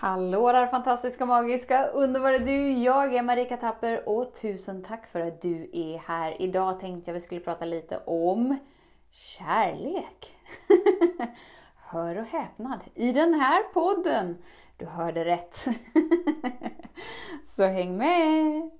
Hallå där fantastiska, magiska, underbara du! Jag är Marika Tapper och tusen tack för att du är här. Idag tänkte jag vi skulle prata lite om kärlek. Hör och häpnad, i den här podden! Du hörde rätt. Så häng med!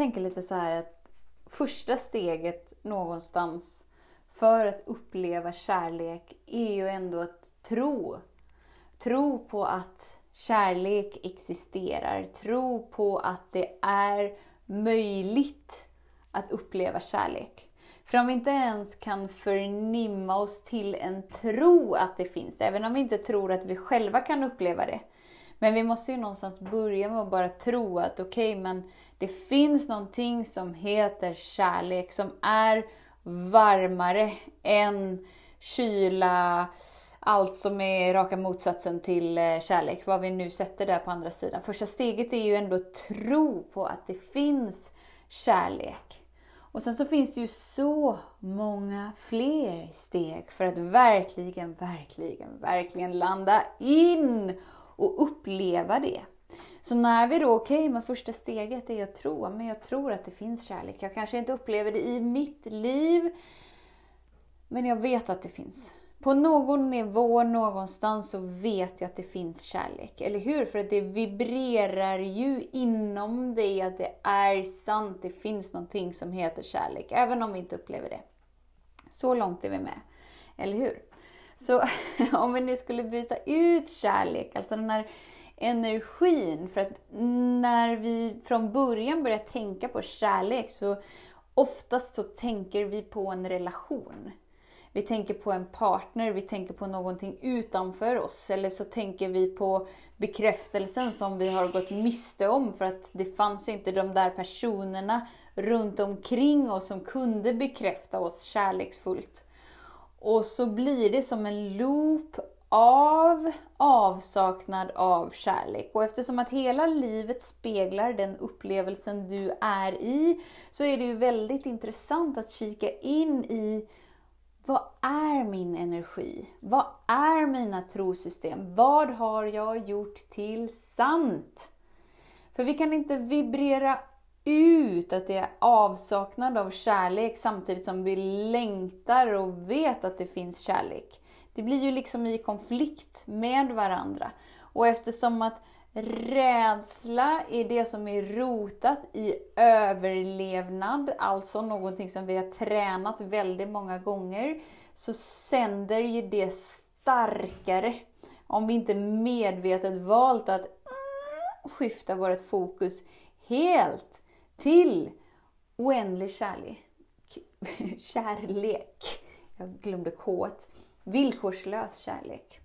Tänker lite så här att första steget någonstans för att uppleva kärlek är ju ändå att tro. Tro på att kärlek existerar. Tro på att det är möjligt att uppleva kärlek. För om vi inte ens kan förnimma oss till en tro att det finns, även om vi inte tror att vi själva kan uppleva det. Men vi måste ju någonstans börja med att bara tro att okej, okay, men det finns någonting som heter kärlek som är varmare än kyla, allt som är raka motsatsen till eh, kärlek, vad vi nu sätter där på andra sidan. Första steget är ju ändå tro på att det finns kärlek. Och sen så finns det ju så många fler steg för att verkligen, verkligen, verkligen landa in och uppleva det. Så när vi då, okej, okay, men första steget är att tro, men jag tror att det finns kärlek. Jag kanske inte upplever det i mitt liv, men jag vet att det finns. På någon nivå, någonstans, så vet jag att det finns kärlek. Eller hur? För att det vibrerar ju inom dig att det är sant. Det finns någonting som heter kärlek, även om vi inte upplever det. Så långt är vi med. Eller hur? Så om vi nu skulle byta ut kärlek, alltså den här energin. För att när vi från början börjar tänka på kärlek så oftast så tänker vi på en relation. Vi tänker på en partner, vi tänker på någonting utanför oss. Eller så tänker vi på bekräftelsen som vi har gått miste om för att det fanns inte de där personerna runt omkring oss som kunde bekräfta oss kärleksfullt. Och så blir det som en loop av avsaknad av kärlek. Och eftersom att hela livet speglar den upplevelsen du är i, så är det ju väldigt intressant att kika in i vad är min energi? Vad är mina trosystem? Vad har jag gjort till sant? För vi kan inte vibrera ut att det är avsaknad av kärlek samtidigt som vi längtar och vet att det finns kärlek. Det blir ju liksom i konflikt med varandra. Och eftersom att rädsla är det som är rotat i överlevnad, alltså någonting som vi har tränat väldigt många gånger, så sänder ju det starkare om vi inte medvetet valt att skifta vårt fokus helt till oändlig kärlek. Kärlek. Jag glömde K. Villkorslös kärlek.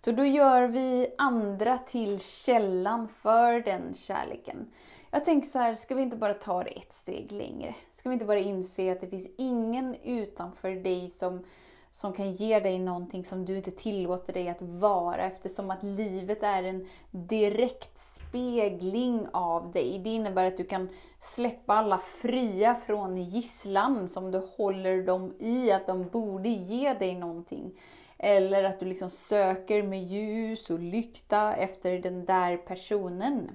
Så då gör vi andra till källan för den kärleken. Jag tänker så här, ska vi inte bara ta det ett steg längre? Ska vi inte bara inse att det finns ingen utanför dig som som kan ge dig någonting som du inte tillåter dig att vara eftersom att livet är en direkt spegling av dig. Det innebär att du kan släppa alla fria från gisslan som du håller dem i, att de borde ge dig någonting. Eller att du liksom söker med ljus och lykta efter den där personen.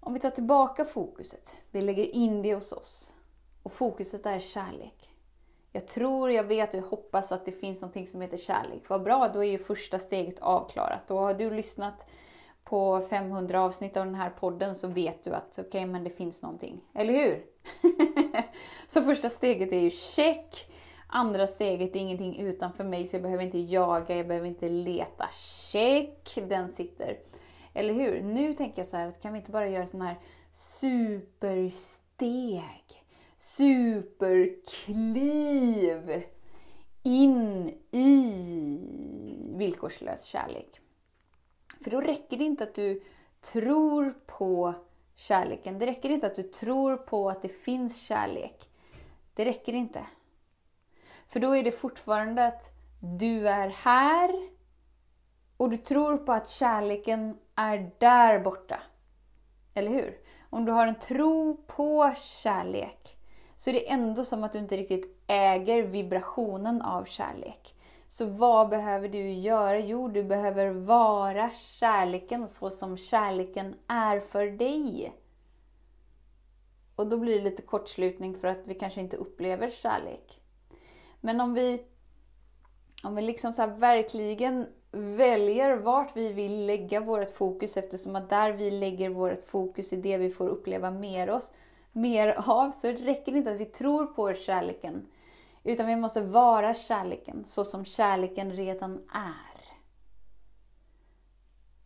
Om vi tar tillbaka fokuset, vi lägger in det hos oss. Och fokuset är kärlek. Jag tror, jag vet och jag hoppas att det finns någonting som heter kärlek. Vad bra, då är ju första steget avklarat. Då har du lyssnat på 500 avsnitt av den här podden så vet du att okej, okay, men det finns någonting. Eller hur? så första steget är ju check. Andra steget är ingenting utanför mig så jag behöver inte jaga, jag behöver inte leta. Check, den sitter. Eller hur? Nu tänker jag så här, kan vi inte bara göra sådana här supersteg? Superkliv in i villkorslös kärlek. För då räcker det inte att du tror på kärleken. Det räcker inte att du tror på att det finns kärlek. Det räcker inte. För då är det fortfarande att du är här och du tror på att kärleken är där borta. Eller hur? Om du har en tro på kärlek så är det ändå som att du inte riktigt äger vibrationen av kärlek. Så vad behöver du göra? Jo, du behöver vara kärleken så som kärleken är för dig. Och då blir det lite kortslutning för att vi kanske inte upplever kärlek. Men om vi, om vi liksom så verkligen väljer vart vi vill lägga vårt fokus eftersom att där vi lägger vårt fokus är det vi får uppleva mer, oss, mer av så räcker det inte att vi tror på kärleken. Utan vi måste vara kärleken så som kärleken redan är.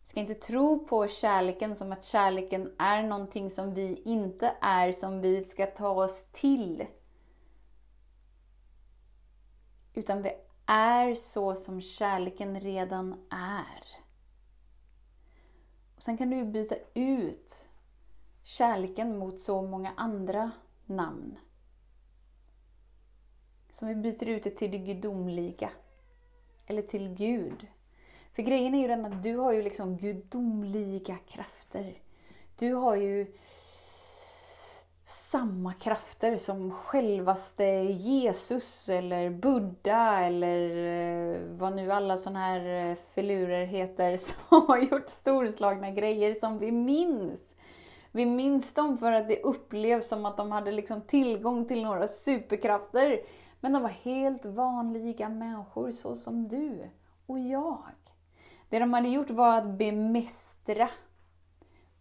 Vi ska inte tro på kärleken som att kärleken är någonting som vi inte är, som vi ska ta oss till. Utan vi är så som kärleken redan är. Och Sen kan du byta ut kärleken mot så många andra namn. Som vi byter ut det till det gudomliga. Eller till Gud. För grejen är ju den att du har ju liksom gudomliga krafter. Du har ju samma krafter som självaste Jesus eller Buddha eller eh, vad nu alla sådana här eh, filurer heter som har gjort storslagna grejer som vi minns. Vi minns dem för att det upplevs som att de hade liksom tillgång till några superkrafter. Men de var helt vanliga människor så som du och jag. Det de hade gjort var att bemästra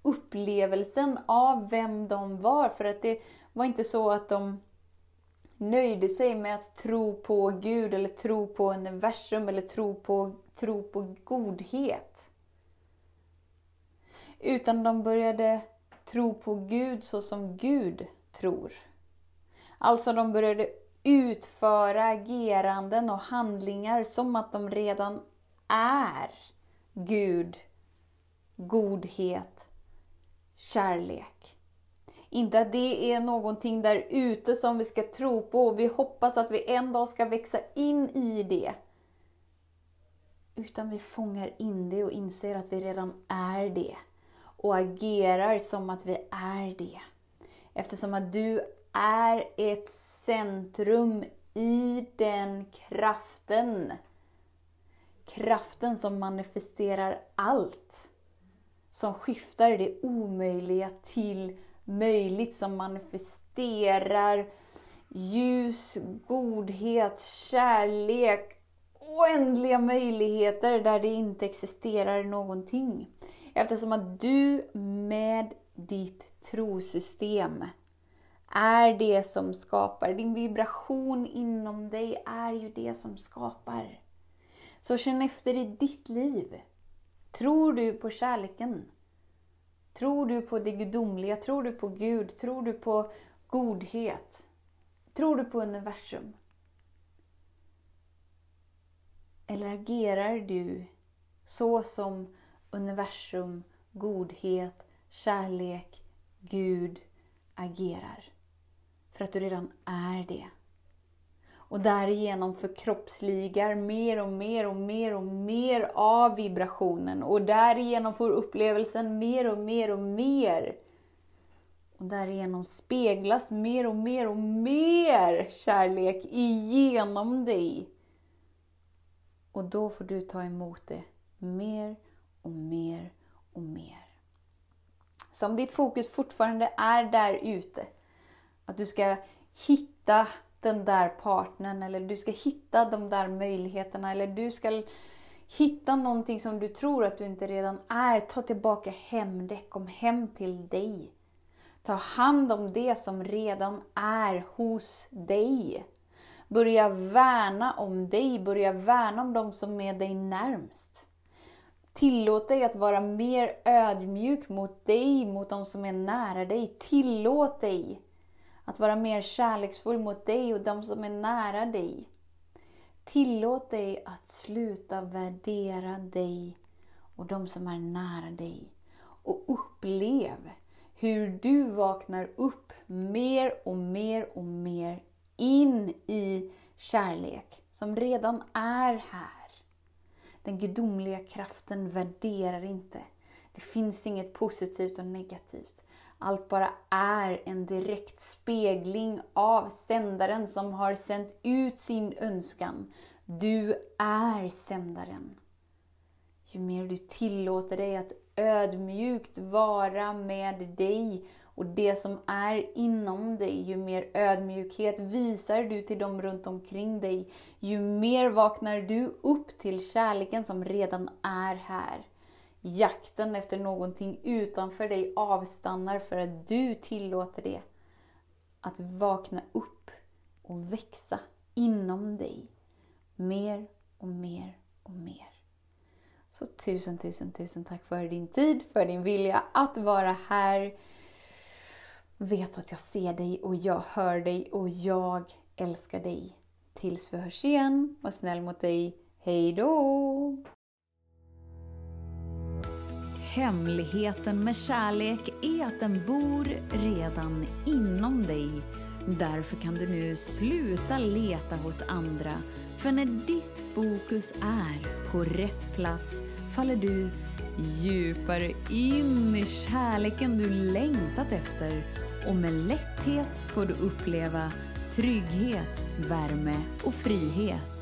upplevelsen av vem de var. För att det var inte så att de nöjde sig med att tro på Gud eller tro på universum eller tro på, tro på godhet. Utan de började tro på Gud så som Gud tror. Alltså de började utföra ageranden och handlingar som att de redan är Gud, godhet, kärlek. Inte att det är någonting där ute som vi ska tro på och vi hoppas att vi en dag ska växa in i det. Utan vi fångar in det och inser att vi redan är det. Och agerar som att vi är det. Eftersom att du är ett centrum i den kraften. Kraften som manifesterar allt. Som skiftar det omöjliga till möjligt, som manifesterar ljus, godhet, kärlek, oändliga möjligheter där det inte existerar någonting. Eftersom att du med ditt trosystem är det som skapar. Din vibration inom dig är ju det som skapar. Så känn efter i ditt liv. Tror du på kärleken? Tror du på det gudomliga? Tror du på Gud? Tror du på godhet? Tror du på universum? Eller agerar du så som universum, godhet, kärlek, Gud agerar? För att du redan är det. Och därigenom förkroppsligar mer och mer och mer och mer av vibrationen. Och därigenom får upplevelsen mer och mer och mer. Och därigenom speglas mer och mer och mer kärlek igenom dig. Och då får du ta emot det mer och mer och mer. Så om ditt fokus fortfarande är där ute, att du ska hitta den där partnern eller du ska hitta de där möjligheterna eller du ska hitta någonting som du tror att du inte redan är. Ta tillbaka hem det, kom hem till dig. Ta hand om det som redan är hos dig. Börja värna om dig, börja värna om de som är dig närmst. Tillåt dig att vara mer ödmjuk mot dig, mot de som är nära dig. Tillåt dig att vara mer kärleksfull mot dig och de som är nära dig. Tillåt dig att sluta värdera dig och de som är nära dig. Och upplev hur du vaknar upp mer och mer och mer in i kärlek som redan är här. Den gudomliga kraften värderar inte. Det finns inget positivt och negativt. Allt bara är en direkt spegling av sändaren som har sänt ut sin önskan. Du är sändaren. Ju mer du tillåter dig att ödmjukt vara med dig och det som är inom dig, ju mer ödmjukhet visar du till dem runt omkring dig, ju mer vaknar du upp till kärleken som redan är här. Jakten efter någonting utanför dig avstannar för att du tillåter det att vakna upp och växa inom dig. Mer och mer och mer. Så tusen, tusen, tusen tack för din tid, för din vilja att vara här. Vet att jag ser dig och jag hör dig och jag älskar dig. Tills vi hörs igen, var snäll mot dig. Hej då! Hemligheten med kärlek är att den bor redan inom dig. Därför kan du nu sluta leta hos andra. För när ditt fokus är på rätt plats faller du djupare in i kärleken du längtat efter och med lätthet får du uppleva trygghet, värme och frihet.